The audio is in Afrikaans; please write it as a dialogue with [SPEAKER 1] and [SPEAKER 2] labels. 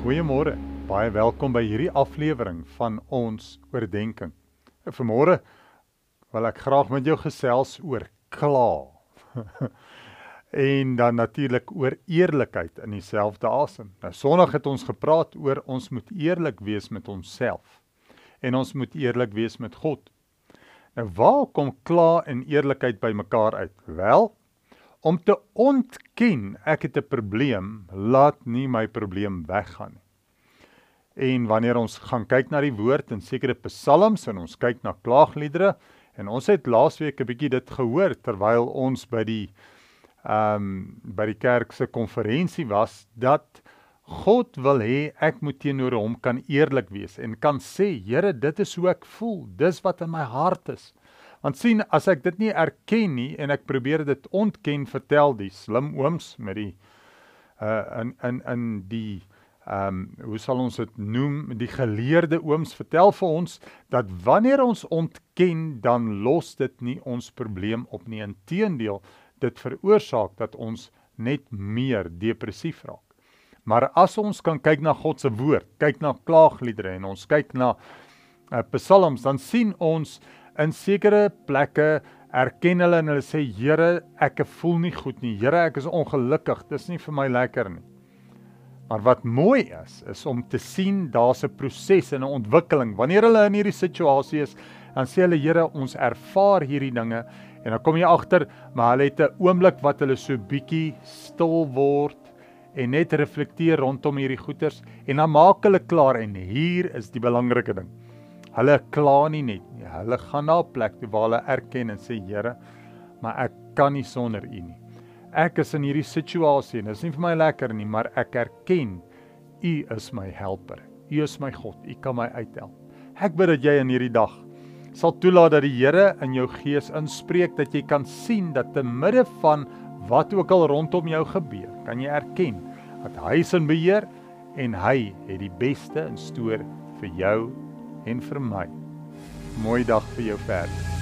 [SPEAKER 1] Goeiemôre. Baie welkom by hierdie aflewering van ons oordeenking. Vanmôre wil ek graag met jou gesels oor kla. en dan natuurlik oor eerlikheid in dieselfde asem. Nou Sondag het ons gepraat oor ons moet eerlik wees met onsself en ons moet eerlik wees met God. Nou waar kom kla en eerlikheid bymekaar uit? Wel, om te ontken ek het 'n probleem, laat nie my probleem weggaan nie. En wanneer ons gaan kyk na die woord in sekere psalms en ons kyk na klaagliedere en ons het laasweek 'n bietjie dit gehoor terwyl ons by die ehm um, by die kerk se konferensie was dat God wil hê ek moet teenoor hom kan eerlik wees en kan sê Here dit is hoe ek voel dis wat in my hart is Want sien, as ek dit nie erken nie en ek probeer dit ontken, vertel die slim ooms met die uh in in in die ehm um, hoe sal ons dit noem, die geleerde ooms vertel vir ons dat wanneer ons ontken, dan los dit nie ons probleem op nie. Inteendeel, dit veroorsaak dat ons net meer depressief raak. Maar as ons kan kyk na God se woord, kyk na klaagliedere en ons kyk na uh, psalms, dan sien ons in sekere plekke erken hulle en hulle sê Here, ek voel nie goed nie. Here, ek is ongelukkig. Dis nie vir my lekker nie. Maar wat mooi is, is om te sien daar's 'n proses en 'n ontwikkeling. Wanneer hulle in hierdie situasie is, dan sê hulle Here, ons ervaar hierdie dinge en dan kom jy agter, maar hulle het 'n oomblik wat hulle so bietjie stil word en net reflekteer rondom hierdie goeters en dan maak hulle klaar en hier is die belangrike ding. Hulle kla nie net nie. Hulle gaan na 'n plek toe waar hulle erken en sê Here, maar ek kan nie sonder U nie. Ek is in hierdie situasie en dit is nie vir my lekker nie, maar ek erken U is my helper. U is my God. U kan my uithelp. Ek bid dat jy in hierdie dag sal toelaat dat die Here in jou gees inspreek dat jy kan sien dat te midde van wat ook al rondom jou gebeur, kan jy erken dat hy is in beheer en hy het die beste in store vir jou en vir my. Mooi dag vir jou verder.